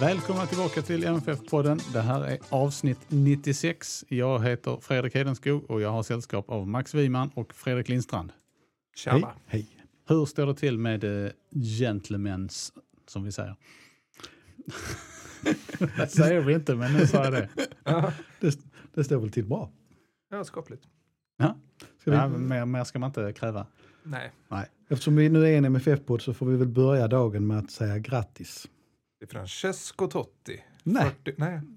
Välkomna tillbaka till MFF-podden. Det här är avsnitt 96. Jag heter Fredrik Hedenskog och jag har sällskap av Max Wiman och Fredrik Lindstrand. Tjaba. Hej. Hur står det till med uh, gentlemens, som vi säger? det säger vi inte, men nu sa jag det. Det, det står väl till bra. Ja, skapligt. Ja. Ska vi, Ja, mer, mer ska man inte kräva. Nej, Nej. Eftersom vi nu är en MFF-podd så får vi väl börja dagen med att säga grattis. Det är Francesco Totti. Nej. 40, nej.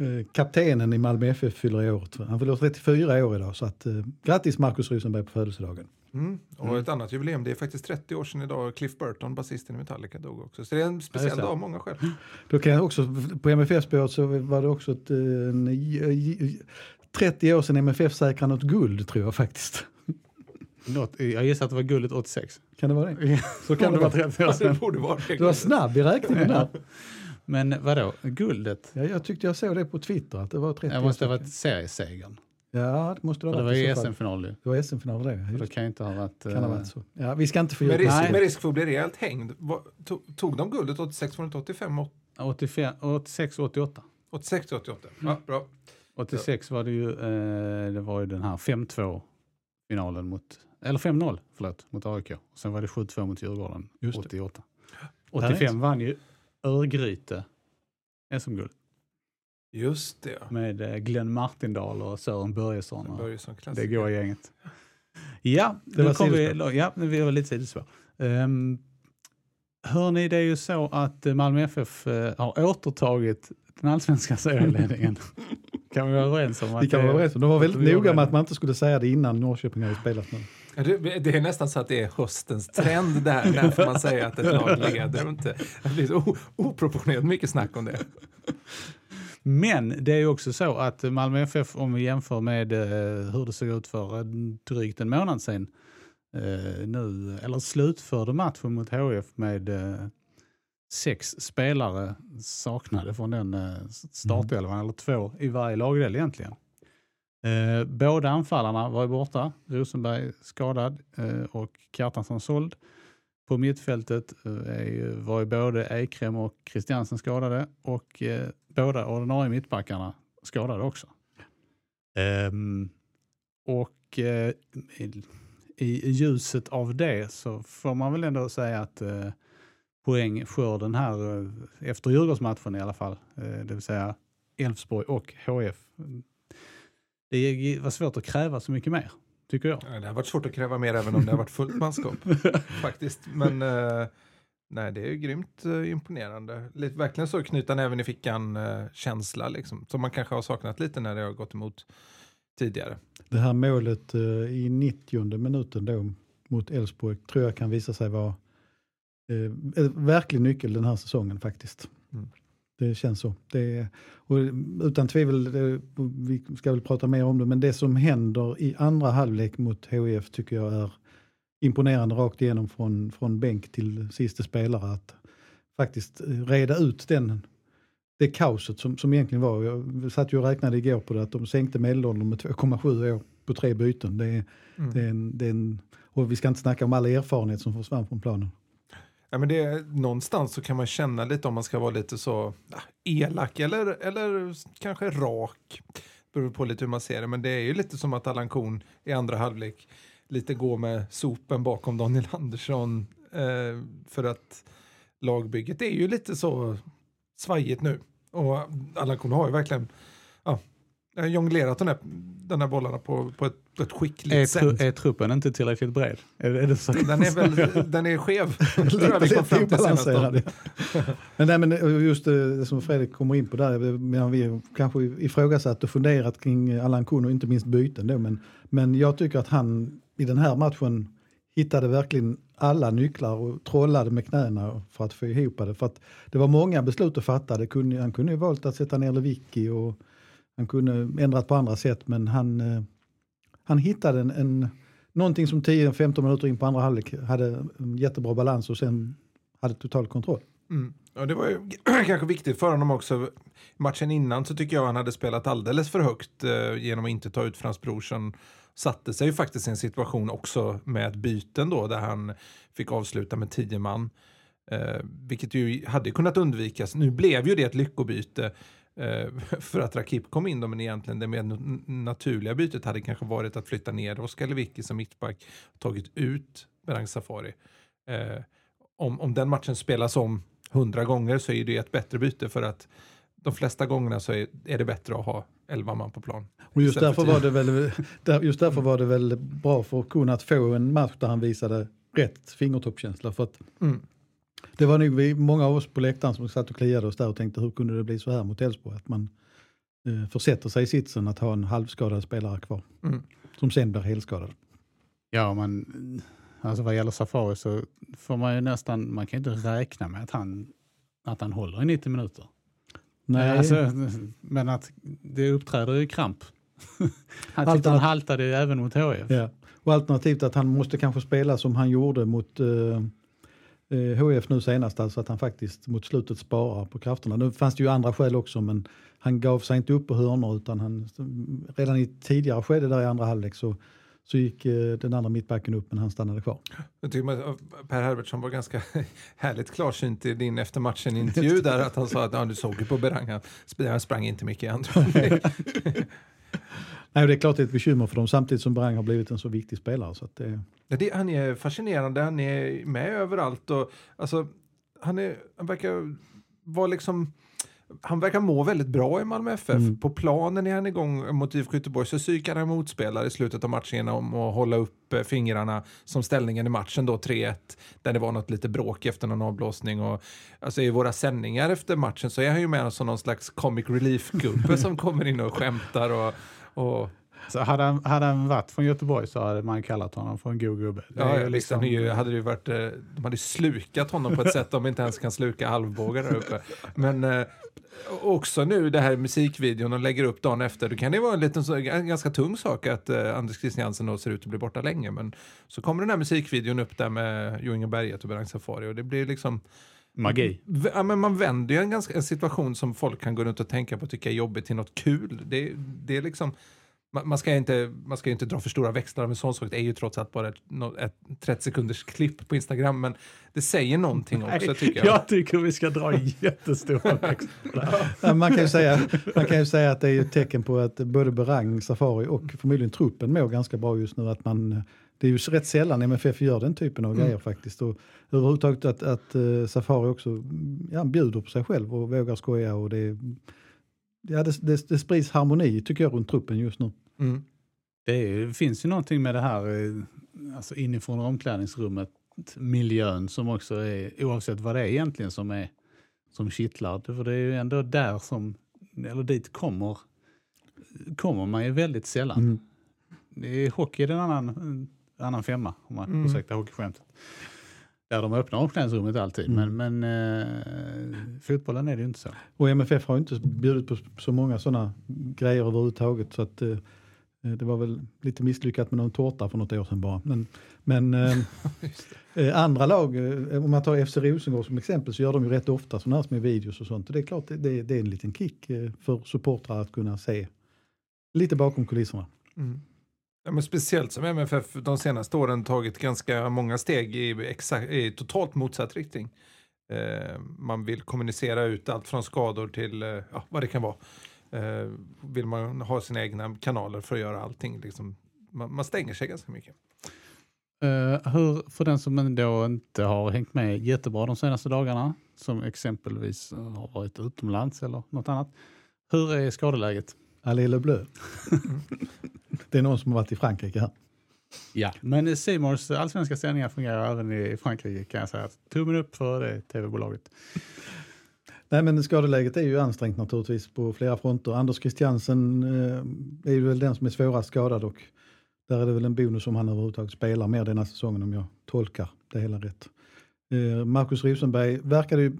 Eh, kaptenen i Malmö FF fyller i år. Han fyller 34 år idag. Så att, eh, grattis Markus Rosenberg på födelsedagen. Mm. Och ett annat jubileum, det är faktiskt 30 år sedan idag. Cliff Burton, basisten i Metallica, dog också. Så det är en speciell det. dag av många skäl. Då kan jag också, på MFF-spåret så var det också ett, eh, en, eh, 30 år sedan MFF säkrade något guld tror jag faktiskt. Något, jag gissar att det var guldet 86. Kan det vara det? Så kan det vara 30 år sedan. borde vara det. Du var snabb i räkningen där. Men vadå, guldet? Ja, jag tyckte jag såg det på Twitter att det var 30 Det måste ha varit seriesegern. Ja, det måste det ha det var varit ju fall. SM-final ju. Det var SM-final det. Just det kan ju inte ha varit... Kan ha eh, varit så. Ja, vi ska inte Med fördjupa risk, Nej. med risk för att bli rejält hängd. Tog, tog de guldet 86, var det inte 85, 85, 86, 88. 86 88? Ja, bra. 86 var det ju, eh, det var ju den här 5-2 finalen mot, eller 5-0 förlåt, mot AIK. Sen var det 7-2 mot Djurgården Just det. 88. Härligt. 85 vann ju Örgryte SM-guld Just det. med eh, Glenn Martindal och Sören Börjesson. Och Börjesson det går gänget. Ja, Det nu var kom vi, ja, vi var lite sidospår. Um, hörni, det är ju så att eh, Malmö FF eh, har återtagit den allsvenska serieledningen. kan vi vara överens om? att Vi kan det- vara överens om. De var väldigt vi noga med det? att man inte skulle säga det innan Norrköping hade spelat nu. Det, det är nästan så att det är höstens trend där, när får man säga att ett lag leder och inte. Det blir så oproportionerligt mycket snack om det. Men det är ju också så att Malmö FF, om vi jämför med eh, hur det såg ut för eh, drygt en månad sedan, eh, nu, eller slutförde matchen mot HF med sex spelare saknade från den eh, startelvan, eller två i varje lagdel egentligen. Eh, båda anfallarna var ju borta, Rosenberg skadad eh, och Kjartansson såld. På mittfältet eh, var ju både Ekrem och Christiansen skadade och eh, båda ordinarie mittbackarna skadade också. Ehm, och eh, i, i ljuset av det så får man väl ändå säga att eh, poängskörden här eh, efter Djurgårdsmatchen i alla fall, eh, det vill säga Elfsborg och HF. Det var svårt att kräva så mycket mer, tycker jag. Ja, det har varit svårt att kräva mer även om det har varit fullt manskap. faktiskt. Men eh, nej, det är ju grymt imponerande. Lite, verkligen så knyta näven i fickan eh, känsla liksom. Som man kanske har saknat lite när det har gått emot tidigare. Det här målet i 90 minuten då mot Elfsborg tror jag kan visa sig vara en verklig nyckel den här säsongen faktiskt. Mm. Det känns så. Det är, och utan tvivel, eh, vi ska väl prata mer om det, men det som händer i andra halvlek mot HIF tycker jag är imponerande rakt igenom från, från bänk till sista spelare. Att faktiskt eh, reda ut den, det kaoset som, som egentligen var. Jag satt ju och räknade igår på det att de sänkte medelåldern med 2,7 år på tre byten. Det är, Mm. det är en, det är en, och vi ska inte snacka om all erfarenhet som försvann från planen. Ja, men det någonstans så kan man känna lite om man ska vara lite så ah, elak eller, eller kanske rak. Beror på lite hur man ser det. Men det är ju lite som att Allan Korn i andra halvlek lite går med sopen bakom Daniel Andersson. Eh, för att lagbygget är ju lite så svajigt nu. Och Allan Korn har ju verkligen ja, jonglerat de här, de här bollarna på, på ett, ett skickligt Är, sätt. är truppen inte tillräckligt bred? Är, är det så? Den är, väl, den är skev. Lite då. obalanserad. ja. Men, nej, men just det som Fredrik kommer in på där, men vi kanske ifrågasatt och funderat kring Allan Kuhn och inte minst byten då, men, men jag tycker att han i den här matchen hittade verkligen alla nycklar och trollade med knäna för att få ihop det. För att det var många beslut att fatta. Det kunde, han kunde ju valt att sätta ner Lewicki och han kunde ändrat på andra sätt, men han, eh, han hittade en, en, någonting som 10-15 minuter in på andra halvlek hade jättebra balans och sen hade total kontroll. Mm. Och det var ju kanske viktigt för honom också. Matchen innan så tycker jag han hade spelat alldeles för högt eh, genom att inte ta ut Frans Brorsson. Satte sig ju faktiskt i en situation också med byten då där han fick avsluta med tio man. Eh, vilket ju hade kunnat undvikas. Nu blev ju det ett lyckobyte för att Rakip kom in då, men egentligen det mer naturliga bytet hade kanske varit att flytta ner Oskar Lewicki som mittback och tagit ut Berang Safari. Eh, om, om den matchen spelas om hundra gånger så är det ett bättre byte för att de flesta gångerna så är, är det bättre att ha elva man på plan. Och just därför, för var det väl, just därför var det väl bra för att få en match där han visade rätt fingertoppskänsla. För att Mm. Det var nog vi, många av oss på läktaren som satt och kliade oss där och tänkte hur kunde det bli så här mot Elfsborg? Att man eh, försätter sig i sitsen att ha en halvskadad spelare kvar. Mm. Som sen blir helskadad. Ja, man, alltså vad gäller Safari så får man ju nästan, man kan inte räkna med att han, att han håller i 90 minuter. Nej, Alltså, men att det uppträder ju kramp. Han tyckte han haltade ju även mot HF. ja. Och alternativt att han måste kanske spela som han gjorde mot eh, eh, HF nu senast, alltså att han faktiskt mot slutet sparar på krafterna. Nu fanns det ju andra skäl också, men han gav sig inte upp på hörnor utan han, redan i tidigare skede där i andra halvlek så, så gick eh, den andra mittbacken upp men han stannade kvar. Jag tycker att Per Herbertsson var ganska härligt klarsynt i din efter matchen-intervju där att han sa att ja, du såg ju på Berang, han sp- han sprang inte mycket i andra. Nej, det är klart det är ett bekymmer för dem samtidigt som Brang har blivit en så viktig spelare. Så det, Ja, det, han är fascinerande, han är med överallt och alltså, han, är, han verkar vara liksom han verkar må väldigt bra i Malmö FF. Mm. På planen är han igång mot IFK Göteborg så psykar han motspelare i slutet av matchen genom att hålla upp eh, fingrarna som ställningen i matchen då 3-1 där det var något lite bråk efter någon avblåsning och alltså i våra sändningar efter matchen så är han ju med som någon slags comic relief-gubbe som kommer in och skämtar och, och Så hade, han, hade han varit från Göteborg så hade man kallat honom för en god gubbe. Det Ja, liksom, ju, hade det ju varit, eh, de hade slukat honom på ett sätt de inte ens kan sluka halvbågar där uppe. Men eh, också nu det här musikvideon de lägger upp dagen efter, då kan det vara en, liten, en ganska tung sak att eh, Anders Christiansen då ser ut att bli borta länge. Men så kommer den här musikvideon upp där med Jo Inge Berget och Berang Safari och det blir liksom Magi. Ja, men man vänder ju en, ganska, en situation som folk kan gå runt och tänka på och tycka är jobbigt till något kul. Det, det är liksom, man, man, ska inte, man ska ju inte dra för stora växlar av en sån sak. Det är ju trots allt bara ett, ett 30 sekunders klipp på Instagram, men det säger någonting också tycker jag. Jag tycker vi ska dra jättestora växlar. Ja, man, kan ju säga, man kan ju säga att det är ett tecken på att både Berang, Safari och förmodligen truppen mår ganska bra just nu. Att man, det är ju rätt sällan MFF gör den typen av grejer faktiskt. Och överhuvudtaget att, att eh, Safari också ja, bjuder på sig själv och vågar skoja. Och det, ja, det, det, det sprids harmoni tycker jag runt truppen just nu. Mm. Det, är, det finns ju någonting med det här eh, alltså inifrån omklädningsrummet, miljön som också är, oavsett vad det är egentligen som är som kittlar. För det är ju ändå där som, eller dit kommer, kommer man ju väldigt sällan. Mm. Det är hockey är en annan, annan femma, om man Mm. ursäktar hockeyskämtet. Där de öppnar omklädningsrummet alltid, Mm. men, men eh, fotbollen är det ju inte så. Och MFF har ju inte bjudit på så många sådana grejer överhuvudtaget. Så att, eh, det var väl lite misslyckat med någon tårta för något år sedan bara. Men, men eh, eh, andra lag, eh, om man tar FC Rosengård som exempel, så gör de ju rätt ofta sådana här med videos och sånt. Och det är klart, det, det, det är en liten kick eh, för supportrar att kunna se lite bakom kulisserna. Mm. Ja, men speciellt som MFF de senaste åren tagit ganska många steg i, exakt, i totalt motsatt riktning. Eh, man vill kommunicera ut allt från skador till eh, ja, vad det kan vara. Eh, vill man ha sina egna kanaler för att göra allting. Liksom, man, man stänger sig ganska mycket. Uh, hur, för den som ändå inte har hängt med jättebra de senaste dagarna, som exempelvis har varit utomlands eller något annat. Hur är skadeläget? Allez le bleu. det är någon som har varit i Frankrike här. Ja, men Simors allsvenska sändningar fungerar även i Frankrike kan jag säga. Tummen upp för det tv-bolaget. Nej, men skadeläget är ju ansträngt naturligtvis på flera fronter. Anders Christiansen eh, är ju väl den som är svårast skadad och där är det väl en bonus om han överhuvudtaget spelar mer denna säsongen om jag tolkar det hela rätt. Eh, Marcus Rosenberg verkade ju,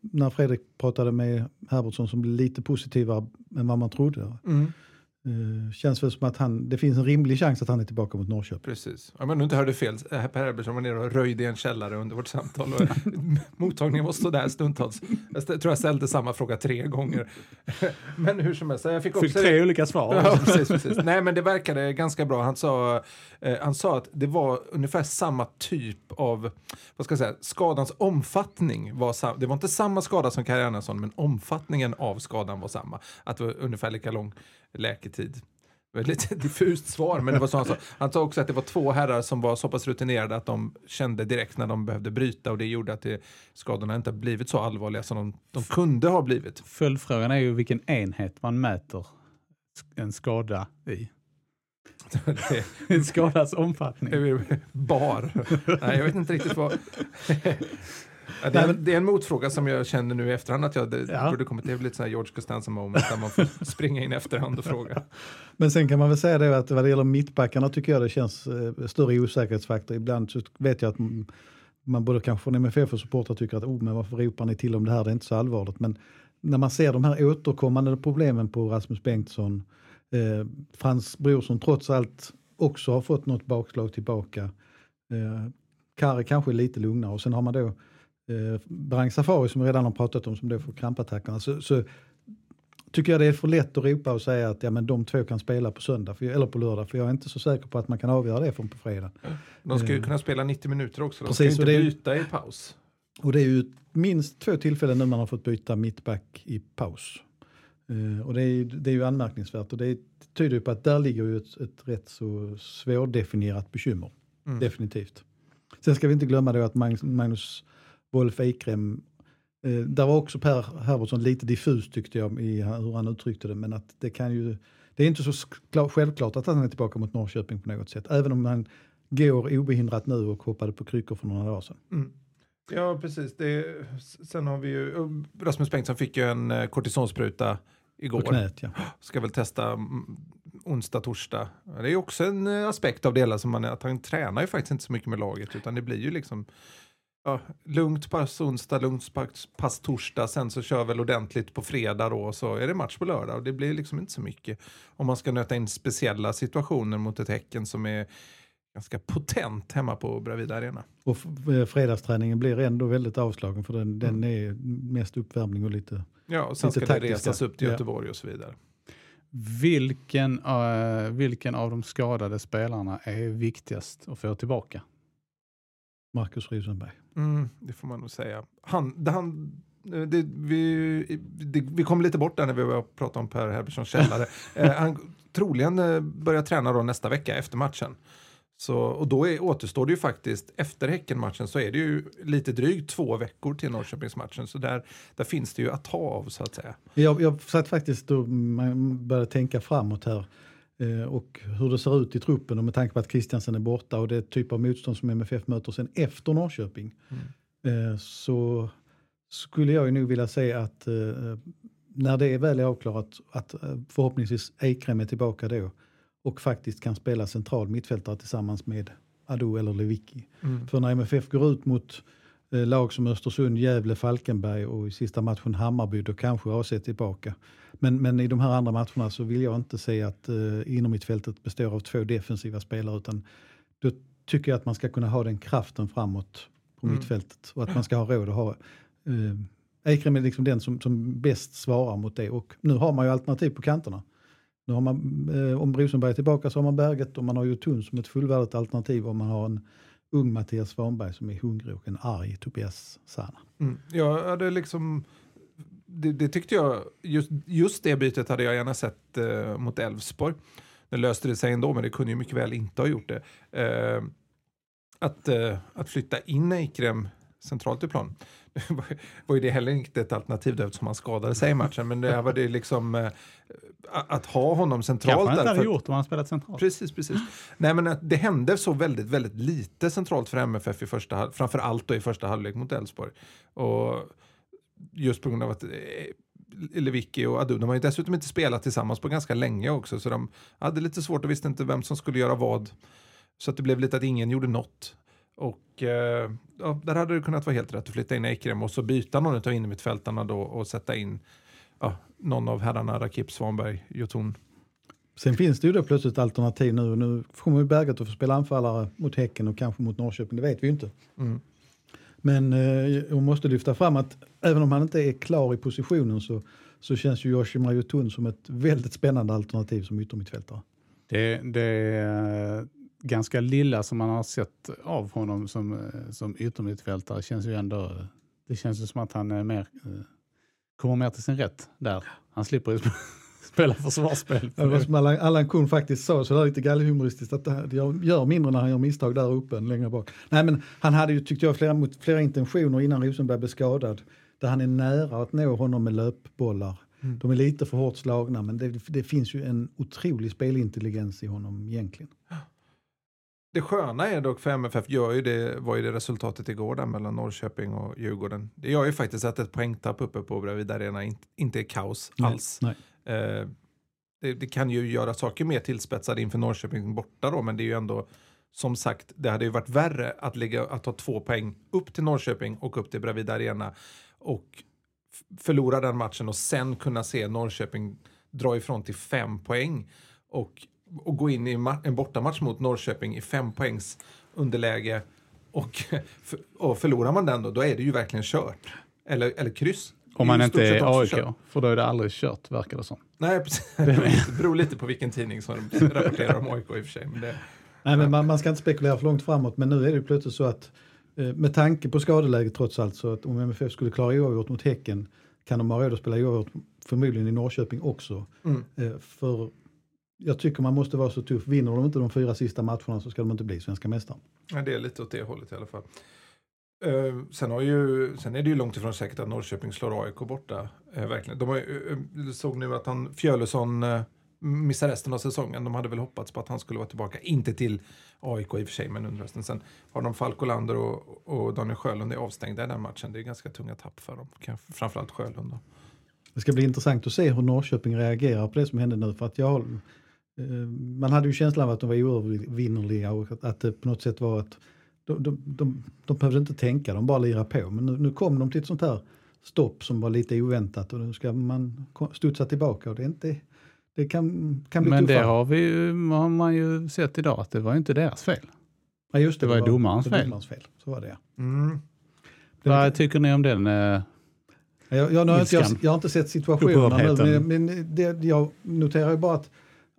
när Fredrik pratade med Herbertsson, som lite positivare än vad man trodde. Mm. Eh, känns väl som att han, det finns en rimlig chans att han är tillbaka mot Norrköping. Precis. Om jag nu inte hörde fel, eh, Per Herbersson var nere och röjde i en källare under vårt samtal. Och mottagningen var sådär stundtals. Jag st- tror jag ställde samma fråga tre gånger. men hur som helst, jag fick också... Fick tre olika svar. Ja, precis, precis. Nej, men det verkade ganska bra. Han sa, eh, han sa att det var ungefär samma typ av, vad ska jag säga, skadans omfattning var samma. Det var inte samma skada som Kaj Einarsson, men omfattningen av skadan var samma. Att det var ungefär lika lång läketid. Ett lite diffust svar, men det var så han sa. Han sa också att det var två herrar som var så pass rutinerade att de kände direkt när de behövde bryta och det gjorde att det, skadorna inte blivit så allvarliga som de, de kunde ha blivit. Följdfrågan är ju vilken enhet man mäter en skada i. En skadas omfattning. Bar. Nej, jag vet inte riktigt vad... Ja, det, är, en- det är en motfråga som jag känner nu i efterhand att jag det Ja. borde kommit. Väl lite sån här George Costanza moment där man får springa in i efterhand och fråga. Men sen kan man väl säga det att vad det gäller mittbackarna tycker jag det känns eh, större osäkerhetsfaktor. Ibland så vet jag att man både kanske från MFF och supportrar tycker att oh, men varför ropar ni till om det här, det är inte så allvarligt. Men när man ser de här återkommande problemen på Rasmus Bengtsson, eh, Frans Brorsson trots allt också har fått något bakslag tillbaka. Eh, Kari kanske är lite lugnare och sen har man då eh, Brang Safari som vi redan har pratat om som då får krampattackerna. Så, så tycker jag det är för lätt att ropa och säga att ja, men de två kan spela på söndag för, eller på lördag för jag är inte så säker på att man kan avgöra det från på fredag. De ska ju Mm. kunna spela 90 minuter också. De Precis, ska ju inte är- byta i paus. Och det är ju minst två tillfällen nu man har fått byta mittback i paus. Eh, och det är, det är ju anmärkningsvärt och det tyder ju på att där ligger ju ett, ett rätt så svårdefinierat bekymmer. Mm. Definitivt. Sen ska vi inte glömma då att Magnus Wolf Eikrem, eh, där var också Per Herbertsson lite diffus tyckte jag i hur han uttryckte det, men att det kan ju, det är inte så självklart att han är tillbaka mot Norrköping på något sätt, även om han går obehindrat nu och hoppade på kryckor för några dagar sedan. Mm. Ja, precis. Det, sen har vi ju, Rasmus Bengtsson fick ju en eh, kortisonspruta På igår. knät, ja. Ska väl testa mm, onsdag, torsdag. Det är också en eh, aspekt av det hela, som man, att han tränar ju faktiskt inte så mycket med laget, utan det blir ju liksom ja, lugnt pass onsdag, lugnt pass, pass torsdag, sen så kör väl ordentligt på fredag då, och så är det match på lördag. Och det blir liksom inte så mycket om man ska nöta in speciella situationer mot ett Häcken som är ganska potent hemma på Bravida Arena. Och eh, fredagsträningen blir ändå väldigt avslagen för den, den Mm. är mest uppvärmning och lite... Ja, och sen Lite ska det taktiska. resas upp till Ja. Göteborg och så vidare. Vilken, eh, vilken av de skadade spelarna är viktigast att få tillbaka? Marcus Rosenberg. Mm, det får man nog säga. Han, han, det, vi, det, vi kom lite bort där när vi var och pratade om Per Herbertssons källare. eh, han troligen eh, börjar träna då nästa vecka efter matchen. Så, och då är, återstår det ju faktiskt, efter Häckenmatchen så är det ju lite drygt två veckor till Norrköpingsmatchen. Så där, där finns det ju att ta av så att säga. Jag, jag satt faktiskt och man började tänka framåt här eh, och hur det ser ut i truppen och med tanke på att Christiansen är borta och det typ av motstånd som MFF möter sen efter Norrköping. Eh, så skulle jag ju nog vilja säga att eh, när det är väl är avklarat att eh, förhoppningsvis Eikrem är tillbaka då och faktiskt kan spela central mittfältare tillsammans med Ado eller Lewicki. Mm. För när MFF går ut mot eh, lag som Östersund, Gävle, Falkenberg och i sista matchen Hammarby, då kanske AC är tillbaka. Men, men i de här andra matcherna så vill jag inte se att eh, inom mittfältet består av två defensiva spelare utan då tycker jag att man ska kunna ha den kraften framåt på Mm. mittfältet och att man ska ha råd att ha eh, Eikrem är liksom den som, som bäst svarar mot det och nu har man ju alternativ på kanterna. Nu har man, eh, om Rosenberg är tillbaka så har man Berget och man har ju Thun som ett fullvärdigt alternativ om man har en ung Mattias Svanberg som är hungrig och en arg Tobias Sana. Mm. Jag hade liksom, det, det tyckte jag, just, just det bytet hade jag gärna sett eh, mot Elfsborg. Det löste det sig ändå, men det kunde ju mycket väl inte ha gjort det. Eh, att, eh, att flytta in Eikrem centralt i plan. Nu var ju det heller inte ett alternativ då, eftersom han skadade sig i matchen, men det var det liksom eh, att ha honom centralt. Kanske han inte hade gjort om han spelat centralt. Precis, precis. Nej, men det hände så väldigt, väldigt lite centralt för MFF i första framför allt då i första halvlek mot Elfsborg. Och just på grund av att eh, Lewicki och Adu, de har ju dessutom inte spelat tillsammans på ganska länge också, så de hade lite svårt och visste inte vem som skulle göra vad. Så att det blev lite att ingen gjorde något. Och eh, ja, där hade det kunnat vara helt rätt att flytta in Eikrem och så byta någon av innermittfältarna då och sätta in ja, någon av herrarna, Rakip, Svanberg, Jotun. Sen finns det ju då plötsligt alternativ nu. Nu kommer ju Berget att få spela anfallare mot Häcken och kanske mot Norrköping, det vet vi ju inte. Mm. Men eh, jag måste lyfta fram att även om han inte är klar i positionen så, så känns ju Yoshima Yotun som ett väldigt spännande alternativ som yttermittfältare. Det, det är ganska lilla som man har sett av honom som, eh, som yttermittfältare känns ju ändå, det känns ju som att han är mer, eh, kommer mer till sin rätt där. Han slipper ju sp- spela försvarsspel. Det var som Allan, Allan Kuhn faktiskt sa, så där lite gallhumoristiskt, att här- jag gör mindre när han gör misstag där uppe än längre bak. Nej men han hade ju, tyckte jag, flera, flera intentioner innan Rosenberg blev skadad. Där han är nära att nå honom med löpbollar. De är lite för hårt slagna men det, det finns ju en otrolig spelintelligens i honom egentligen. Det sköna är dock för MFF gör ju det, var ju det resultatet igår där mellan Norrköping och Djurgården. Det gör ju faktiskt att ett poängtapp uppe på Bredvid Arena inte, inte är kaos alls. Nej. Eh, det, det kan ju göra saker mer tillspetsade inför Norrköping borta då, men det är ju ändå som sagt, det hade ju varit värre att, ligga, att ta två poäng upp till Norrköping och upp till Bredvid Arena och förlora den matchen och sen kunna se Norrköping dra ifrån till fem poäng och, och gå in i en bortamatch mot Norrköping i fem poängs underläge och, och förlorar man den då, då är det ju verkligen kört. Eller, eller kryss. Om man inte är AIK, kört. för då är det aldrig kört verkar det som. Nej, precis. Det beror lite, beror lite på vilken tidning som rapporterar om AIK i och för sig. Men det, Nej, men man, man ska inte spekulera för långt framåt, men nu är det ju plötsligt så att eh, med tanke på skadeläget trots allt, så att om MFF skulle klara oavgjort mot Häcken kan de ha råd att spela oavgjort förmodligen i Norrköping också. Mm. Eh, för jag tycker man måste vara så tuff. Vinner de inte de fyra sista matcherna så ska de inte bli svenska mästare. Ja, det är lite åt det hållet i alla fall. Eh, sen, har ju, sen är det ju långt ifrån säkert att Norrköping slår AIK borta. Eh, verkligen. De har, eh, jag såg nu att han, Fjölusson eh, missar resten av säsongen. De hade väl hoppats på att han skulle vara tillbaka. Inte till AIK i och för sig, men under resten. Sen har de Falk Olander och, och Daniel Sjölund är avstängda i den matchen. Det är ganska tunga tapp för dem. Framförallt Sjölund. Då. Det ska bli intressant att se hur Norrköping reagerar på det som hände nu. För att jag, eh, man hade ju känslan av att de var oövervinnerliga och att, att det på något sätt var att de, de, de, de behövde inte tänka, de bara lirade på. Men nu, nu kom de till ett sånt här stopp som var lite oväntat och nu ska man studsa tillbaka och det, är inte, det kan, kan bli Men det tuffare. har, vi, ju- har man ju sett idag att det var inte deras fel. ja, just det var ju domarens det fel. domarens fel. Så var det ja. Mm. Det Vad tycker ni om den? eh, Jag, jag, nu har inte, jag, jag har inte sett situationerna nu, men, men det, jag noterar ju bara att eh,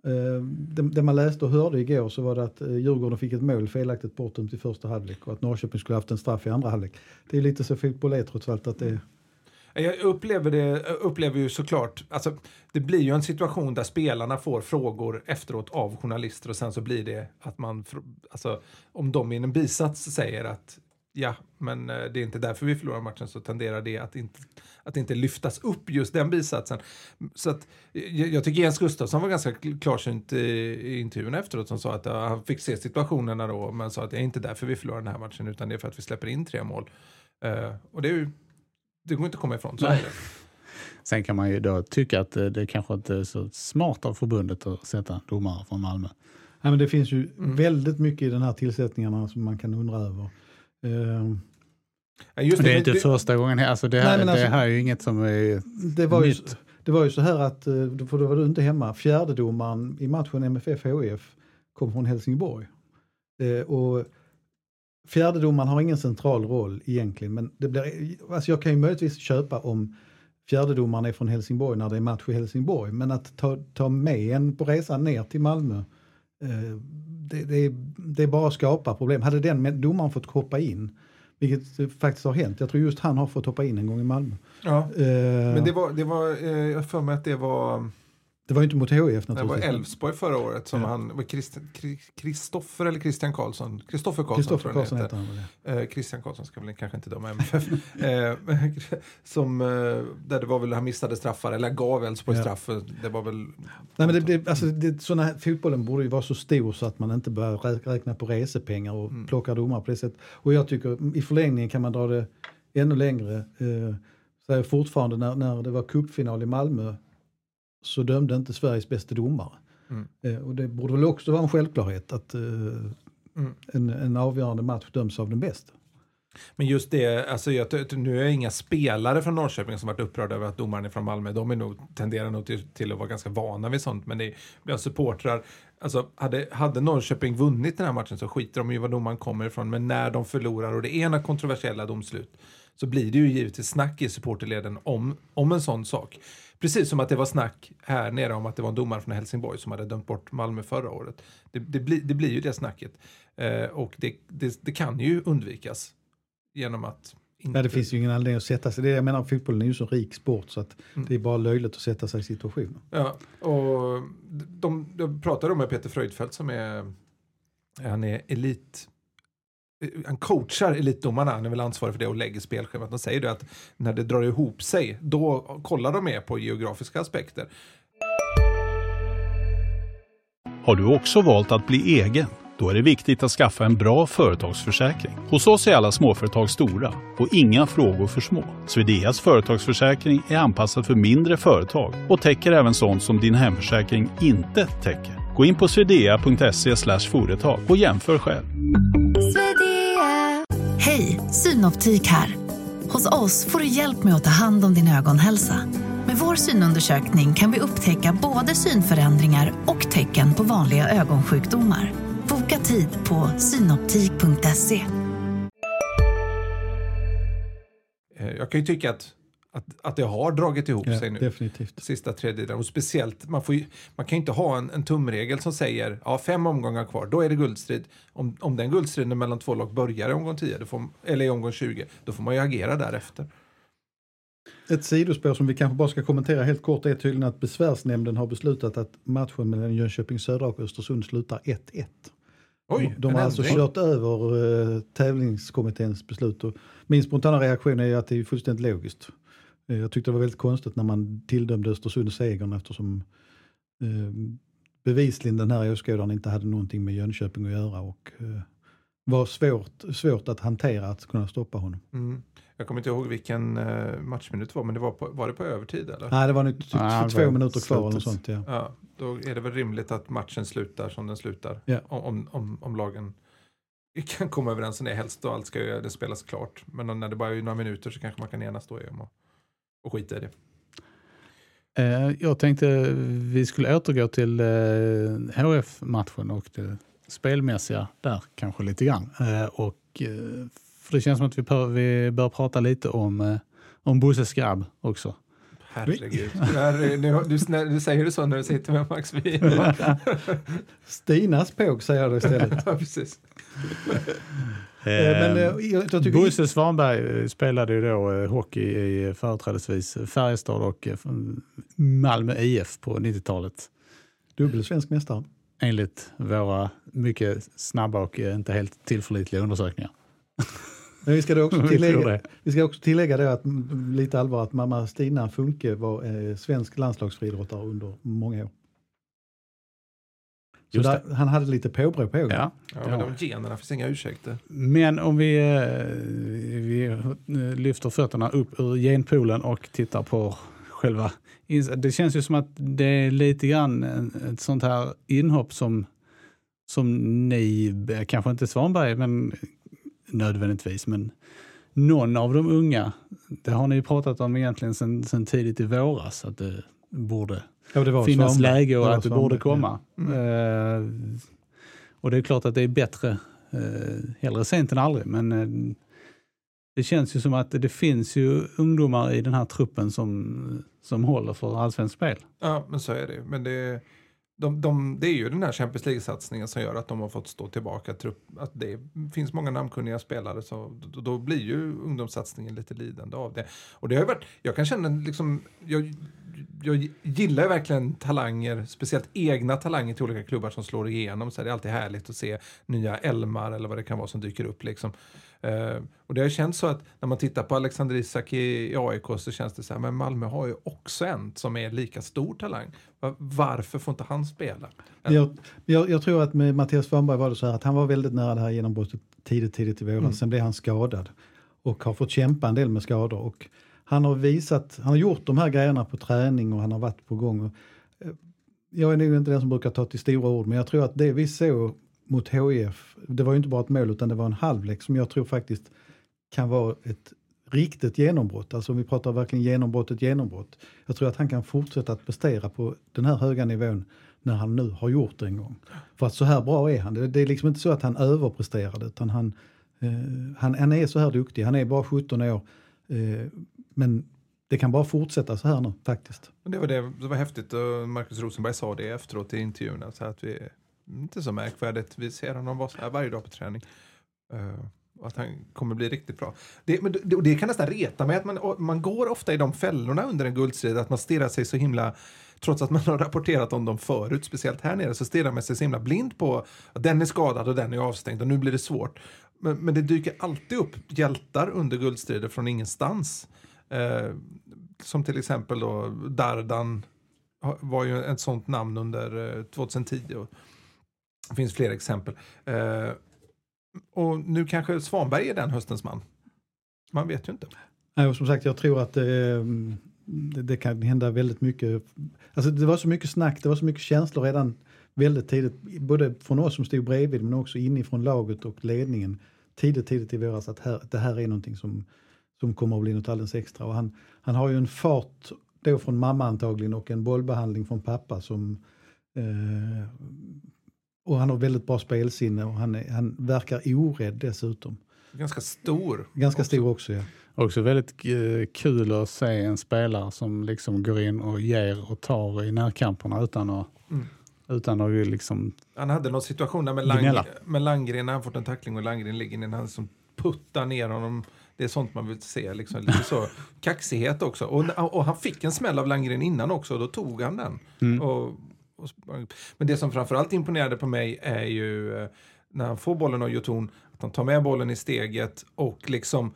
Eh, det, det man läste och hörde igår så var det att eh, Djurgården fick ett mål felaktigt bortdömt i första halvlek och att Norrköping skulle haft en straff i andra halvlek. Det är lite så fotboll är trots allt att det Jag upplever, det, upplever ju såklart, alltså, det blir ju en situation där spelarna får frågor efteråt av journalister och sen så blir det att man, alltså, om de i en bisats säger att ja, men eh, det är inte därför vi förlorar matchen så tenderar det att inte, att inte lyftas upp just den bisatsen. Så att, jag, jag tycker Jens Gustafsson var ganska kl- klarsynt i, i intervjun efteråt som sa att ja, han fick se situationerna då men sa att det är inte därför vi förlorar den här matchen utan det är för att vi släpper in tre mål. Eh, och det är ju, det går inte att komma ifrån. Så. Sen kan man ju då tycka att eh, det kanske inte är så smart av förbundet att sätta domare från Malmö. Nej, men det finns ju Mm. väldigt mycket i den här tillsättningarna som man kan undra över. Eh, Ja, just Men det är inte första gången. här. Alltså det, här, Nej, alltså- det här är ju inget som är det, var ju, nytt. det var ju så här att, eh, för då var du inte hemma, fjärdedomaren i matchen MFF HIF kom från Helsingborg. Eh, och fjärdedomaren har ingen central roll egentligen, men det blir, alltså jag kan ju möjligtvis köpa om fjärdedomaren är från Helsingborg när det är match i Helsingborg, men att ta, ta med en på resan ner till Malmö, eh, det, det, är- det är bara att skapa problem. Hade den domaren fått hoppa in, vilket faktiskt har hänt, jag tror just han har fått hoppa in en gång i Malmö. Ja. Eh, Men det var, det var eh, jag har för mig att det var Det var ju inte mot HIF Det var naturligtvis. Elfsborg förra året som Ja. han, Kristoffer eller Christian Karlsson? Kristoffer Karlsson Kristoffer Karlsson heter han väl. Eh, Christian Karlsson ska väl kanske inte döma MFF. eh, som, eh, där det var väl, han missade straffar, eller gav Elfsborg Ja. straff. Det var väl... Nej, men det, det, alltså, det, såna här, fotbollen borde ju vara så stor så att man inte börjar rä- räkna på resepengar och Mm. plocka domar på det sättet. Och jag tycker i förlängningen kan man dra det ännu längre. Eh, så fortfarande när, när det var cupfinal i Malmö så dömde inte Sveriges bästa domare. Mm. Eh, och det borde väl också vara en självklarhet att eh, Mm. en, en avgörande match döms av den bästa. Men just det, alltså jag, nu är inga spelare från Norrköping som varit upprörda över att domaren är från Malmö. De är nog, tenderar nog till, till att vara ganska vana vid sånt. Men det är, bland supportrar, alltså hade, hade Norrköping vunnit den här matchen så skiter de i var domaren kommer ifrån. Men när de förlorar och det är ena kontroversiella domslut så blir det ju givetvis snack i supporterleden om, om en sån sak. Precis som att det var snack här nere om att det var en domare från Helsingborg som hade dömt bort Malmö förra året. Det, det, blir, det blir ju det snacket. Eh, och det, det, det kan ju undvikas genom att inte... Nej, det finns ju ingen anledning att sätta sig. Det, jag menar fotbollen är ju så rik sport så att Mm. det är bara löjligt att sätta sig i situationer. Ja, och de, de pratade med Peter Fröjdfält som är, han är elit, Eh, han coachar elitdomarna, han är väl ansvarig för det och lägger spelschemat. Han säger det att när det drar ihop sig, då kollar de mer på geografiska aspekter. Har du också valt att bli egen? Då är det viktigt att skaffa en bra företagsförsäkring. Hos oss är alla småföretag stora och inga frågor för små. Swedeas företagsförsäkring är anpassad för mindre företag och täcker även sånt som din hemförsäkring inte täcker. Gå in på swedea.se företag och jämför själv. Synoptik här. Hos oss får du hjälp med att ta hand om din ögonhälsa. Med vår synundersökning kan vi upptäcka både synförändringar och tecken på vanliga ögonsjukdomar. Boka tid på synoptik.se. Eh, jag kan ju tycka att, att, att det har dragit ihop Ja, sig nu. definitivt. Sista tredjedelen. Och speciellt, man, får ju, man kan ju inte ha en, en tumregel som säger ja, fem omgångar kvar, då är det guldstrid. Om, om den guldstriden mellan två lag börjar i omgång 10, då får, eller i omgång 20, då får man ju agera därefter. Ett sidospår som vi kanske bara ska kommentera helt kort är tydligen att besvärsnämnden har beslutat att matchen mellan Jönköping Södra och Östersund slutar 1-1. Oj, De har alltså ändring. kört över uh, tävlingskommitténs beslut. Och min spontana reaktion är att det är fullständigt logiskt. Eh, jag tyckte det var väldigt konstigt när man tildömde Östersund segern eftersom uh, bevisligen den här åskådaren inte hade någonting med Jönköping att göra och uh, var svårt, svårt att hantera att kunna stoppa honom. Mm. Jag kommer inte ihåg vilken uh, matchminut det var, men det var, på, var det på övertid eller? Nej, det var nog typ Nej, det två minuter kvar eller något sånt. Ja. Ja, då är det väl rimligt att matchen slutar som den slutar. Ja. Om, om, om lagen kan komma överens om det. Helst och allt ska ju det spelas klart. Men när det bara är några minuter så kanske man kan enas då om att och skita i det. Eh, jag tänkte vi skulle återgå till eh, HF-matchen och det spelmässiga där kanske lite grann. Eh, och, för det känns som att vi bör, vi bör prata lite om, om Bosses grabb också. Herregud. Nu, du, när, du säger det så när du sitter med Max Wien. Stinas påg säger jag då istället. ja, precis. Eh, Men eh, jag, tycker Bosse Svanberg eh, spelade ju då eh, hockey i eh, företrädesvis Färjestad och eh, Malmö IF på 90-talet. dubbel svensk mästare. Enligt våra mycket snabba och eh, inte helt tillförlitliga undersökningar. Men vi ska, då också tillägga, det. vi ska också tillägga det att lite allvar att mamma Stina Funke var eh, svensk landslagsfriidrottare under många år. Så Just där, han hade lite påbrå på Ja. Ja, men Ja. de generna finns inga ursäkter. Men om vi, eh, vi lyfter fötterna upp ur genpoolen och tittar på själva... Det känns ju som att det är lite grann en- ett sånt här inhopp som, som ni, eh, kanske inte Svanberg, men nödvändigtvis, men någon av de unga, det har ni ju pratat om egentligen sedan sen tidigt i våras, att det borde Ja, det var finnas Svanberg. läge och var att det borde komma. Eh, och det är klart att det är bättre eh, hellre sent än aldrig, men eh, det känns ju som att det finns ju ungdomar i den här truppen som, som håller för allsvenskt spel. Ja, men så är det. Men det, de, de, det är ju den här Champions League-satsningen som gör att de har fått stå tillbaka. Trupp, att det finns många namnkunniga spelare, så då, då blir ju ungdomssatsningen lite lidande av det. Och det har varit, jag kan känna liksom, jag, jag gillar ju verkligen talanger, speciellt egna talanger till olika klubbar som slår igenom. Så det är alltid härligt att se nya Elmar eller vad det kan vara som dyker upp. Liksom. Uh, och det har känts så att när man tittar på Alexander Isak i, i AIK så känns det så här, men Malmö har ju också en som är lika stor talang. Varför får inte han spela? Jag, jag, jag, tror att med Mattias Svanberg var det så här att han var väldigt nära det här genombrottet tidigt, tidigt i våras. Mm. Sen blev han skadad och har fått kämpa en del med skador. Och han har visat, han har gjort de här grejerna på träning och han har varit på gång. Och, eh, jag är nog inte den som brukar ta till stora ord, men jag tror att det vi såg mot HIF, det var ju inte bara ett mål utan det var en halvlek som jag tror faktiskt kan vara ett riktigt genombrott. Alltså om vi pratar verkligen genombrott, ett genombrott. Jag tror att han kan fortsätta att prestera på den här höga nivån när han nu har gjort det en gång. För att så här bra är han. Det är liksom inte så att han överpresterade utan han, eh, han, han är så här duktig. Han är bara 17 år. Eh, men det kan bara fortsätta så här nu faktiskt. Det var, det, det var häftigt och Markus Rosenberg sa det efteråt i intervjun. Så att vi, inte så märkvärdigt, vi ser honom vara så här varje dag på träning. Uh, att han kommer bli riktigt bra. Det, men det, det kan nästan reta mig att man, man går ofta i de fällorna under en guldstrid, att man stirrar sig så himla trots att man har rapporterat om dem förut, speciellt här nere, så stirrar man sig så himla blind på att den är skadad och den är avstängd och nu blir det svårt. Men, men det dyker alltid upp hjältar under guldstrider från ingenstans. Eh, som till exempel då Dardan var ju ett sånt namn under eh, 2010. Det finns fler exempel. Eh, och nu kanske Svanberg är den höstens man. Man vet ju inte. Nej, och som sagt, jag tror att eh, det, det, kan hända väldigt mycket. Alltså det var så mycket snack, det var så mycket känslor redan väldigt tidigt, både från oss som stod bredvid men också inifrån laget och ledningen tidigt, tidigt i våras att här, det här är någonting som, som kommer att bli något alldeles extra. Och han, han har ju en fart då från mamma antagligen och en bollbehandling från pappa som eh, och han har väldigt bra spelsinne och han, är, han verkar orädd dessutom. Ganska stor. Ganska också. stor också ja. Också väldigt eh, kul att se en spelare som liksom går in och ger och tar i närkamperna utan att mm. Utan att liksom Han hade någon situation där med, Lang, med Langgren, när han fått en tackling och Langgren ligger ner, han som puttar ner honom. Det är sånt man vill se, liksom, lite så kaxighet också. Och, och han fick en smäll av Langgren innan också, och då tog han den. Mm. Och, men det som framförallt imponerade på mig är ju eh, när han får bollen av Jotun, att han tar med bollen i steget och liksom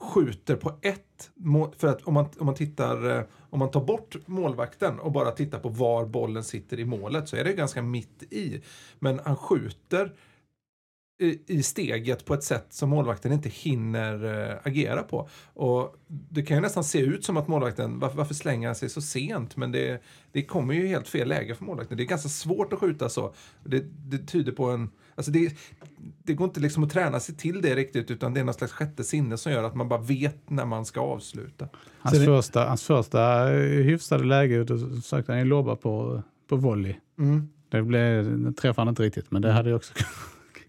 skjuter på ett för att om man, om man tittar eh, om man tar bort målvakten och bara tittar på var bollen sitter i målet så är det ganska mitt i. Men han skjuter i steget på ett sätt som målvakten inte hinner äh, agera på. Och Det kan ju nästan se ut som att målvakten, varför, varför slänger han sig så sent? Men det, det kommer ju helt fel läge för målvakten. Det är ganska svårt att skjuta så. Det, det tyder på en... Alltså det, det går inte liksom att träna sig till det riktigt utan det är någon slags sjätte sinne som gör att man bara vet när man ska avsluta. Hans, det, första, hans första hyfsade läge, då sökte han ju lobba på, på volley. Mm. Det blev, träffade han inte riktigt, men det hade ju också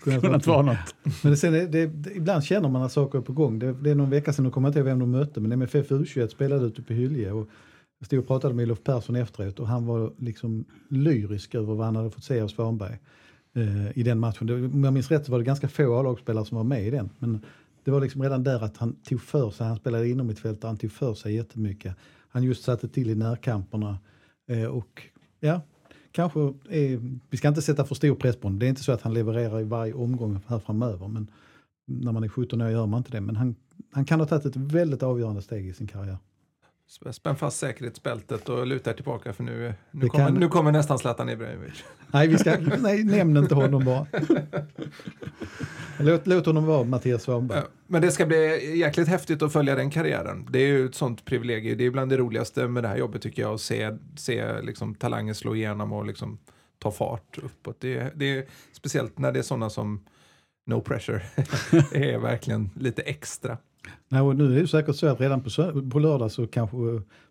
kunnat vara något. Men sen är det, det, ibland känner man att saker är på gång. Det, det är någon vecka sedan, jag kommer inte ihåg vem de mötte, men MFF U21 spelade ute på Hylje. Och jag stod och pratade med Olof Persson efteråt och han var liksom lyrisk över vad han hade fått se av Svanberg eh, i den matchen. Det, om jag minns rätt så var det ganska få A-lagsspelare som var med i den. Men det var liksom redan där att han tog för sig, han spelade inom mitt fält han tog för sig jättemycket. Han just satte till i närkamperna eh, och ja, kanske är, vi ska inte sätta för stor press på honom. Det är inte så att han levererar i varje omgång här framöver. Men när man är 17 år gör man inte det. Men han, han kan ha tagit ett väldigt avgörande steg i sin karriär. Spänn fast säkerhetsbältet och luta er tillbaka för nu, nu, kommer, kan... nu kommer nästan Zlatan Ibrahimovic. Nej, vi ska, nej, nämn inte honom bara. Låt, låt honom vara Mattias Svanberg. Men det ska bli jäkligt häftigt att följa den karriären. Det är ju ett sånt privilegium. Det är bland det roligaste med det här jobbet tycker jag. Att se, se liksom, talanger slå igenom och liksom, ta fart uppåt. Det, det är speciellt när det är sådana som No Pressure. det är verkligen lite extra. Nej, och nu är det säkert så att redan på, på lördag så kanske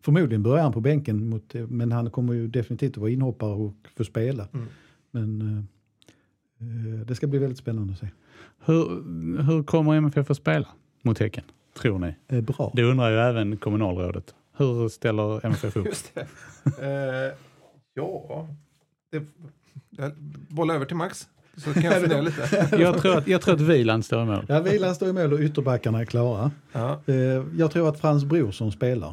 förmodligen börjar han på bänken mot, men han kommer ju definitivt att vara inhoppare och få spela. Mm. Men uh, det ska bli väldigt spännande att se. Hur, hur kommer MFF att spela mot Häcken, tror ni? Eh, bra. Det undrar ju även kommunalrådet. Hur ställer MFF upp? Just det. uh, ja, det, bolla över till Max. Så kan jag fundera lite. jag, tror att, jag tror att Wieland står i mål. Ja, Wieland står i mål och ytterbackarna är klara. Ja. Eh, jag tror att Frans Brorsson spelar.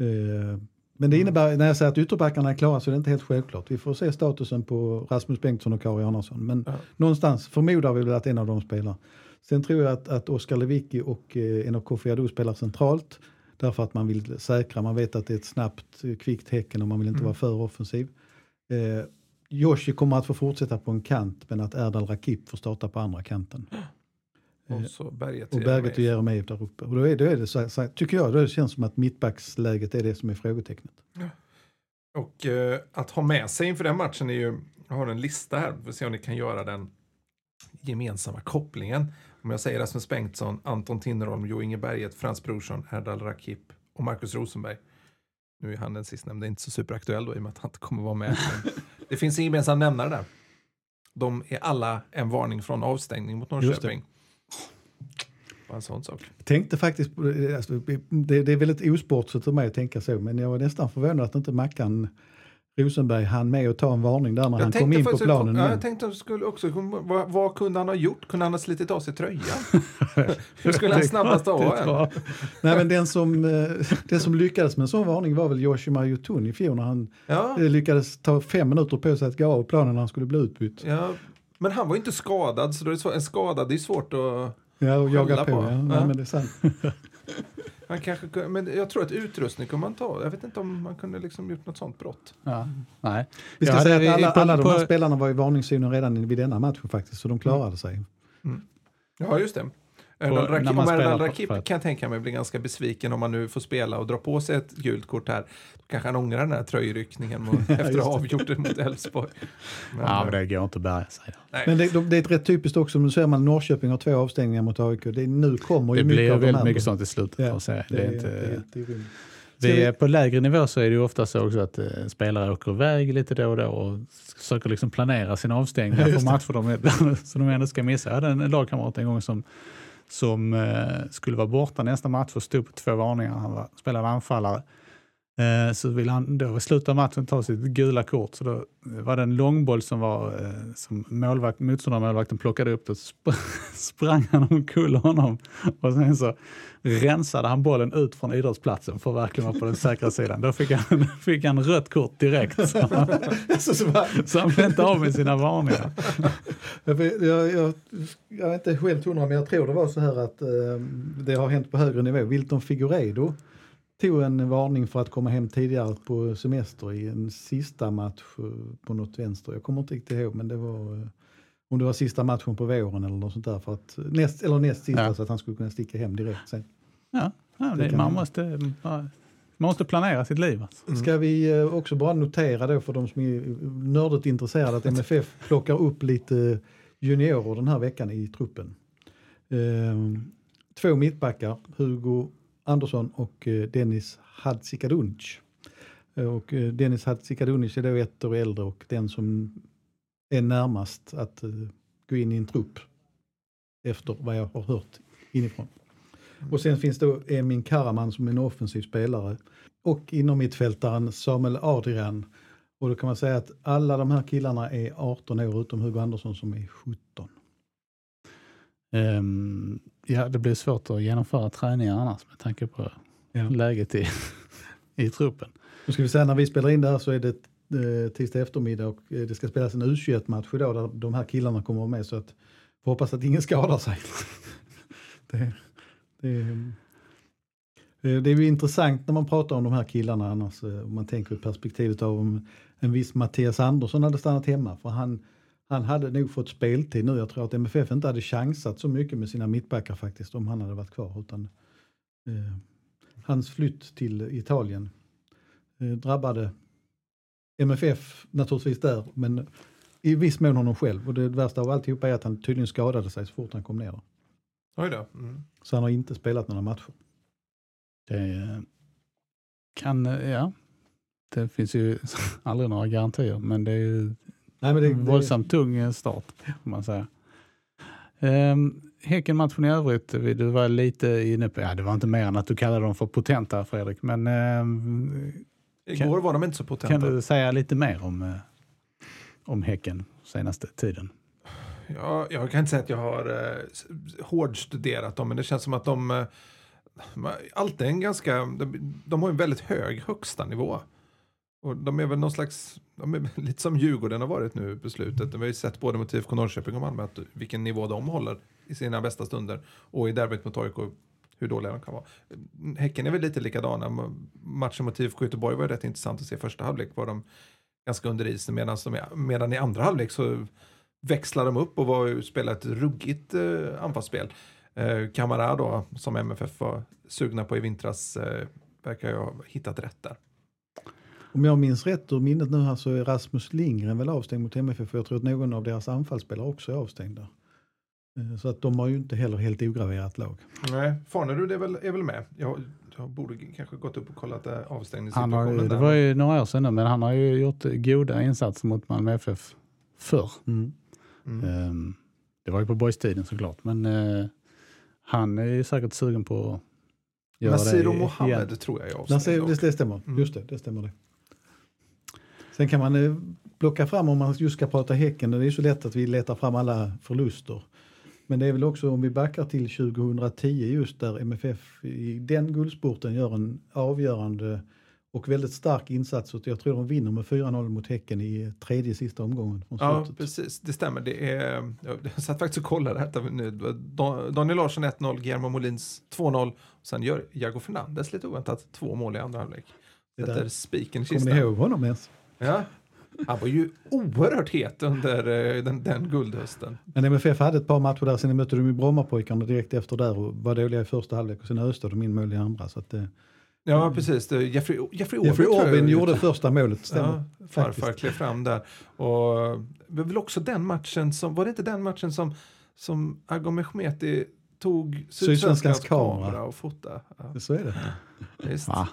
Eh, Men det innebär, när jag säger att ytterbackarna är klara så är det inte helt självklart. Vi får se statusen på Rasmus Bengtsson och Kari Arnason. Men Ja. någonstans förmodar vi väl att en av dem spelar. Sen tror jag att, att Oskar Lewicki och eh, en av Kofi spelar centralt. Därför att man vill säkra, man vet att det är ett snabbt, eh, kvickt Häcken och man vill inte Mm. vara för offensiv. Eh, Joshi kommer att få fortsätta på en kant men att Erdal Rakip får starta på andra kanten. Och så Berget. Och Berget och Jeremejeff där uppe. Och då är, då är det så, så, tycker jag, då känns som att mittbacksläget är det som är frågetecknet. Och eh, att ha med sig inför den matchen är ju, jag har en lista här, vi får se om ni kan göra den gemensamma kopplingen. Om jag säger Rasmus Bengtsson, Anton Tinnerholm, Jo Inge Berget, Frans Brorsson, Erdal Rakip och Marcus Rosenberg. Nu är han den sistnämnda inte så superaktuell då i och med att han inte kommer vara med. Det finns en gemensam nämnare där. De är alla en varning från avstängning mot. Norrköping. Bara en sån sak. Jag tänkte faktiskt, på det, alltså, det, det är väldigt osportsligt av mig att tänka så, men jag var nästan förvånad att inte Mackan Rosenberg hann med att ta en varning där när han kom in på planen. Ja, igen. jag tänkte skulle också, vad, vad kunde han ha gjort? Kunde han ha slitit av sig tröjan? Hur skulle han snabbast ha en? Nej, men den som, eh, den som lyckades med en sån varning var väl Yoshima Yotun i fjol när han Ja, eh, lyckades ta fem minuter på sig att gå av planen när han skulle bli utbytt. ja, men han var ju inte skadad, så då är det svår, en skadad det är svårt att... Ja, och jaga på. på. Ja. Nej, men det är sant. Han kanske, men jag tror att utrustning kunde man ta. Jag vet inte om man kunde liksom gjort något sånt brott. Ja, nej. Vi ska Ja, säga att alla, på- alla de här på- spelarna var i varningszonen redan vid denna matchen faktiskt, så de klarade sig. Ja, just det. Erdal när Rakip, man om spelar Erdal Rakip kan jag tänka mig blir ganska besviken om man nu får spela och dra på sig ett gult kort här. Då kanske han ångrar den här tröjryckningen efter att ha avgjort det mot Elfsborg. Men, Ja, men eh, det går inte att bärga sig. Men det, de- det är ett rätt typiskt också, nu ser man Norrköping har två avstängningar mot AIK. Det är, nu kommer ju Det mycket blir av väldigt mycket sånt i slutet Ja, av. Det, Det är inte, det är på lägre nivå så är det ju ofta så också att eh, spelare åker iväg lite då och då och försöker liksom planera sina avstängningar för matcher de, är- som de ändå ska missa. Jag hade en lagkamrat en gång som, som eh, skulle vara borta nästa match och stod på två varningar. Han var, spelade anfallare. Eh, så ville han då i slutet av matchen ta sitt gula kort. Så då var det en långboll som, var, eh, som målvakt, motståndarmålvakten plockade upp. Då sp- sprang han omkull honom och sen så rensade han bollen ut från idrottsplatsen för att verkligen vara på den säkra sidan. Då fick han, fick han rött kort direkt. Så han, så blev inte av med sina varningar. Jag, jag, jag, jag är inte helt hundra men jag tror det var så här att eh, det har hänt på högre nivå. Wilton Figueiredo tog en varning för att komma hem tidigare på semester i en sista match eh, på något vänster. Jag kommer inte riktigt ihåg men det var eh, om det var sista matchen på våren eller något sånt där. För att, näst, eller näst sista Ja. så att han skulle kunna sticka hem direkt sen. Ja, ja, Det det, man, måste, man måste planera sitt liv. Alltså. Ska vi eh, också bara notera då för de som är nördigt intresserade att MFF plockar upp lite juniorer den här veckan i truppen. Eh, två mittbackar, Hugo Andersson och eh, Dennis Hadzikadunic. Eh, Och eh, Dennis Hadzikadunic är då ett år äldre och den som är närmast att gå in i en trupp efter vad jag har hört inifrån. Och sen finns då Emin Karaman som är en offensiv spelare och inom mittfältaren Samuel Adrian. Och då kan man säga att alla de här killarna är 18 år utom Hugo Andersson som är 17. Ehm, ja, det blir svårt att genomföra träningar annars med tanke på Ja. läget i, i truppen. Nu ska vi säga när vi spelar in det här så är det eh, tisdag eftermiddag och eh, det ska spelas en U21-match idag där de här killarna kommer vara med så att vi hoppas att ingen skadar sig. det, det, eh, det är ju intressant när man pratar om de här killarna annars eh, om man tänker ur perspektivet av om en viss Mattias Andersson hade stannat hemma för han, han hade nog fått speltid nu. Jag tror att MFF inte hade chansat så mycket med sina mittbackar faktiskt om han hade varit kvar utan eh, hans flytt till Italien eh, drabbade MFF naturligtvis där, men i viss mån honom själv. Och det värsta av alltihopa är att han tydligen skadade sig så fort han kom ner. Oj då. Mm. Så han har inte spelat några matcher. Det eh, kan, eh, ja, det finns ju aldrig några garantier, men det är ju Nej, men det, en våldsamt tung eh, start, får man säga. Um, Häckenmatchen i övrigt, vi- du var lite inne på, ja det var inte mer än att du kallade dem för potenta Fredrik, men ehm, Igår var de inte så potenta. kan du säga lite mer om, eh, om Häcken senaste tiden? Ja, jag kan inte säga att jag har eh, hårdstuderat dem, men det känns som att de, eh, alltid en ganska, de, de har en väldigt hög högsta nivå. Och de är väl någon slags, de är lite som Djurgården har varit nu på slutet. Vi har ju sett både mot IFK Norrköping och Malmö att vilken nivå de håller i sina bästa stunder. Och i derbyt mot AIK hur dåliga de kan vara. Häcken är väl lite likadana. Matchen mot IFK Göteborg var ju rätt intressant att se. Första halvlek var de ganska under isen medan, de, medan i andra halvlek så växlar de upp och var, spelade ett ruggigt eh, anfallsspel. Eh, Kamara då, som MFF var sugna på i vintras, eh, verkar ju ha hittat rätt där. Om jag minns rätt ur minnet nu här så är Rasmus Lindgren väl avstängd mot MFF. För jag tror att någon av deras anfallsspelare också är avstängda. Eh, så att de har ju inte heller helt ograverat lag. Nej, Farnerud är väl, är väl med. Jag, jag borde kanske gått upp och kollat avstängningssituationen. Han har, det var ju några år sedan nu, men han har ju gjort goda insatser mot Malmö FF förr. Mm. Mm. Um, det var ju på boys-tiden såklart, men uh, han är ju säkert sugen på att göra Nasiro det Mohammed igen. tror jag är Nasir, avstängd. det, det stämmer, Mm. just det, det stämmer det. Sen kan man eh, plocka fram om man just ska prata Häcken, det är så lätt att vi letar fram alla förluster. Men det är väl också om vi backar till 2010 just där MFF i den guldsporten gör en avgörande och väldigt stark insats. Och jag tror de vinner med 4-0 mot Häcken i tredje sista omgången. Från Ja, slutet. precis. Det stämmer. Det är, jag satt faktiskt och kollade detta nu. Daniel Larsson 1-0, Guillermo Molins 2-0. Och sen gör Jago Fernandes lite oväntat två mål i andra halvlek. Det Sätter där. spiken i Kommer kistan. ni ihåg honom ens? Ja. Han var ju oerhört het under eh, den, den guldhösten. Men MFF hade ett par matcher där, sen mötte de ju Brommapojkarna direkt efter där och var dåliga i första halvlek och sen öste de in mål i andra. Så att, eh, Ja, precis. Det, Jeffrey, Jeffrey, Jeffrey Orbin gjorde första målet, stämmer. Ja, farfar klev fram där. Och det var väl också den matchen som, var det inte den matchen som, som Agom Mehmeti tog Sydsvenskans kamera och fotade? Ja, Så är det. visst. Va?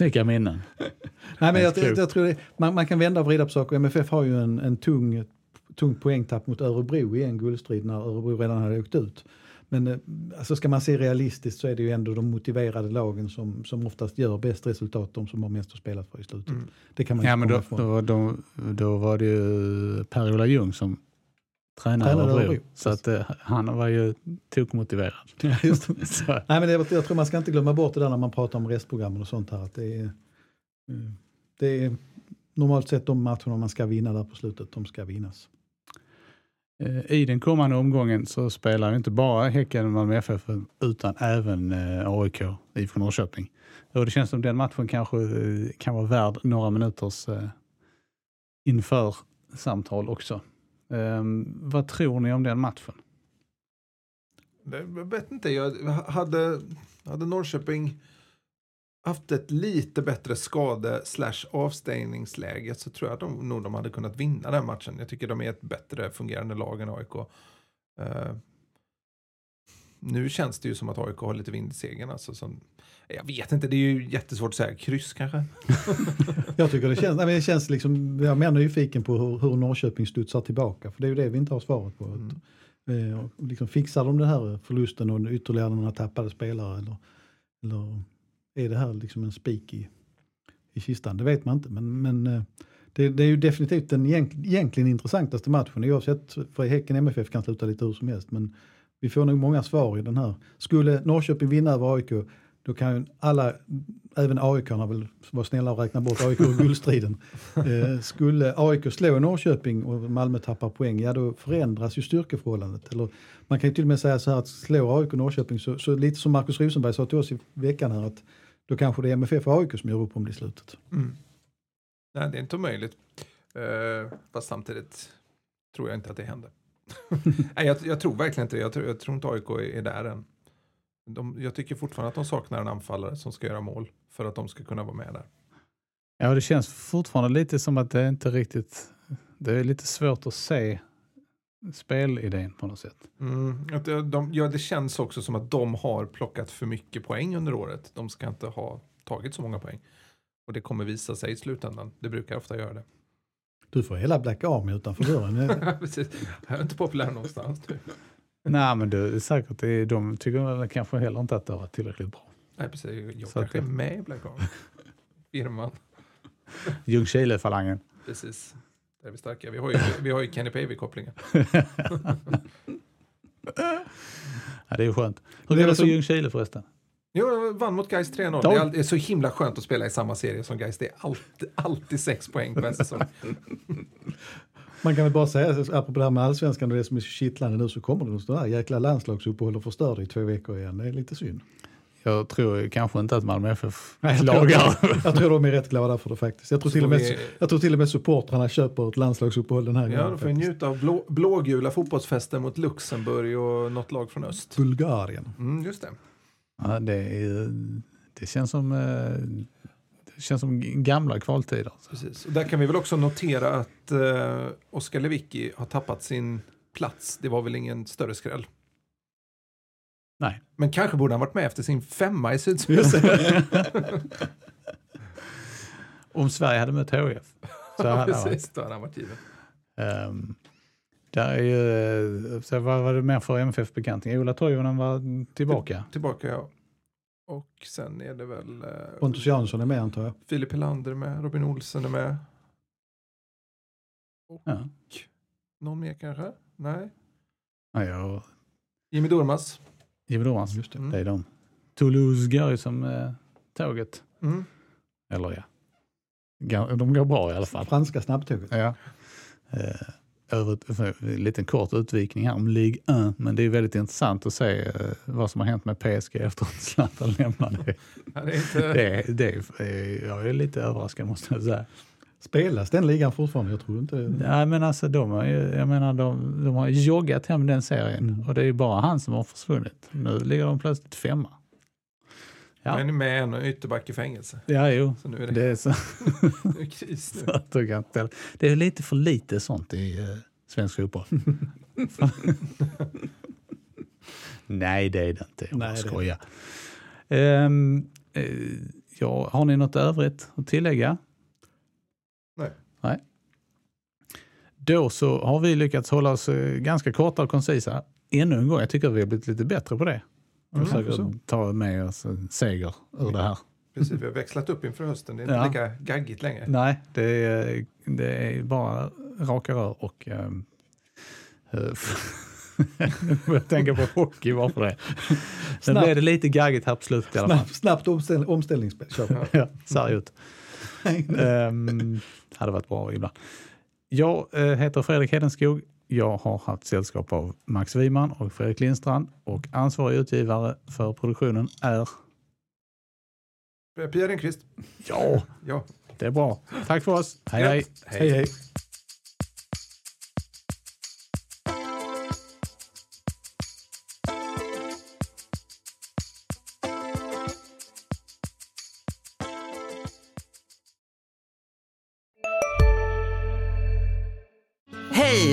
Vilka minnen. Nej, men jag, jag, jag tror det, man, man kan vända och vrida på saker. MFF har ju en, en tung, ett tungt poängtapp mot Örebro i en guldstrid när Örebro redan hade åkt ut. Men eh, alltså ska man se realistiskt så är det ju ändå de motiverade lagen som, som oftast gör bäst resultat, de som har mest att spela för i slutet. Mm. Det kan man Ja, inte men då, då, då, då var det ju Per-Ola Ljung som tränade Tränade Örebro. Så att, eh, han var ju tokmotiverad. Ja, just Nej, men det, jag tror man ska inte glömma bort det där när man pratar om restprogrammen och sånt här. Att det, är, eh, det är normalt sett de matcherna man ska vinna där på slutet, de ska vinnas. eh, I den kommande omgången så spelar inte bara Häcken och Malmö FF utan även AIK IFK Norrköping. Och det känns som den matchen kanske kan vara värd några minuters inför samtal också. Ehm, vad tror ni om den matchen? Jag vet inte, jag hade, hade Norrköping haft ett lite bättre skade slash avstängningsläge så tror jag att de, nog de hade kunnat vinna den matchen. Jag tycker de är ett bättre fungerande lag än AIK. Ehm, nu känns det ju som att AIK har lite vind i segern. Alltså, som, jag vet inte, det är ju jättesvårt att säga. Kryss kanske? Jag tycker det känns, nej, men det känns liksom, jag är mer nyfiken på hur, hur Norrköping studsar tillbaka. För det är ju det vi inte har svaret på. Mm. Eh, och liksom fixar de den här förlusten och ytterligare några tappade spelare? Eller, eller är det här liksom en spik i, i kistan? Det vet man inte. Men, men eh, det, det är ju definitivt den egent, egentligen intressantaste matchen. Oavsett, för Häcken MFF kan sluta lite hur som helst. Men vi får nog många svar i den här. Skulle Norrköping vinna över AIK, då kan ju alla, även AIK väl vara snälla och räkna bort AIK ur guldstriden. Eh, skulle AIK slå Norrköping och Malmö tappar poäng, ja då förändras ju styrkeförhållandet. Eller, man kan ju till och med säga så här att slår AIK Norrköping, så, så lite som Markus Rosenberg sa till oss i veckan här, att då kanske det är MFF och AIK som gör upp om det i slutet. Mm. Nej, det är inte omöjligt. Uh, fast samtidigt tror jag inte att det händer. Nej, jag, jag tror verkligen inte det. Jag tror, jag tror inte AIK är, är där än. De, jag tycker fortfarande att de saknar en anfallare som ska göra mål för att de ska kunna vara med där. Ja, det känns fortfarande lite som att det inte riktigt... Det är lite svårt att se spelidén på något sätt. Mm, de, de, ja, det känns också som att de har plockat för mycket poäng under året. De ska inte ha tagit så många poäng. Och det kommer visa sig i slutändan. Det brukar ofta göra det. Du får hela Black Army utanför dörren. Precis. Jag är inte populär någonstans. Nu. Nej, men det är säkert är, de tycker kanske heller inte att det varit tillräckligt bra. Nej, precis. Jag Så att kanske är det- med i Black Army. Firman. Ljungskile-falangen. Precis. Där är vi starka. Vi har ju, vi har ju Kenny Pavey-kopplingen. ja, det är ju skönt. Hur Det är går det för Ljungskile förresten? Jo, vann mot Gais 3-0. Det är, det är så himla skönt att spela i samma serie som Gais. Det är alltid, alltid sex poäng per säsong. Man kan väl bara säga, apropå det här med allsvenskan och det som är så kittlande nu så kommer det något sånt där jäkla landslagsuppehåll och förstör det i två veckor igen. Det är lite synd. Jag tror kanske inte att Malmö FF Nej, jag, klagar. tror, jag tror de är rätt glada för det faktiskt. Jag tror, till och, med, vi- jag tror till och med supportrarna köper ett landslagsuppehåll den här Ja, gången. då får vi faktiskt. njuta av blå, blågula fotbollsfester mot Luxemburg och något lag från öst. Bulgarien. Mm, just det. Ja, det, är, det, känns som, eh, det känns som gamla kvaltider. Precis. Och där kan vi väl också notera att eh, Oskar Lewicki har tappat sin plats. Det var väl ingen större skräll. Nej. Men kanske borde han varit med efter sin femma i Sydsvenskan. Om Sverige hade mött HIF så hade han varit Precis, då hade han varit given. Um, där är ju, eh, så vad var det mer för MFF-bekanting? Ola Toivonen var tillbaka. Tillbaka ja. Och sen är det väl eh, Pontus Jansson är med antar jag. Filip Helander med, Robin Olsen är med. Ja. Någon mer kanske? Nej. Ja, ja. Jimmy Durmaz. Jimmy Dormans, Just det. Mm. det är de. Toulouse går ju som eh, tåget. Mm. Eller ja, de går bra i alla fall. Franska snabbtåget. Ja. Eh, över, för en liten kort utvikning här om Ligue 1, men det är väldigt intressant att se eh, vad som har hänt med PSG efter att Zlatan lämnade. Ja, det är inte... Det, jag är lite överraskad måste jag säga. Spelas den ligan fortfarande? Jag tror inte... Nej men alltså de har ju, jag menar de, de har joggat hem den serien Mm. och det är ju bara han som har försvunnit. Nu ligger de plötsligt femma. Ja, Men med en ytterback i fängelse. ja jo. Så nu är det, Det är, så, nu är kris nu. det är lite för lite sånt i uh, svensk fotboll. Nej det är det inte, jag bara skojar. Ehm, eh, ja, har ni något övrigt att tillägga? Nej. Nej. Då så har vi lyckats hålla oss eh, ganska korta och koncisa ännu en gång. Jag tycker att vi har blivit lite bättre på det. Mm, försöker ta med oss en seger ur det här. Precis, vi har växlat upp inför hösten. Det är inte Ja. lika gaggigt längre. Nej, det är, det är bara raka rör och... Um, jag tänker på hockey bara för det. Sen blev det lite gaggigt här på slutet i alla fall. Snabbt, omställ, omställningsspel. Ja, ut. um, hade varit bra ibland. Jag eh, heter Fredrik Hedenskog. Jag har haft sällskap av Max Wiman och Fredrik Lindstrand och ansvarig utgivare för produktionen är... Pia Renqvist. Ja, Ja. det är bra. Tack för oss. Hej. Hej hej. Hej,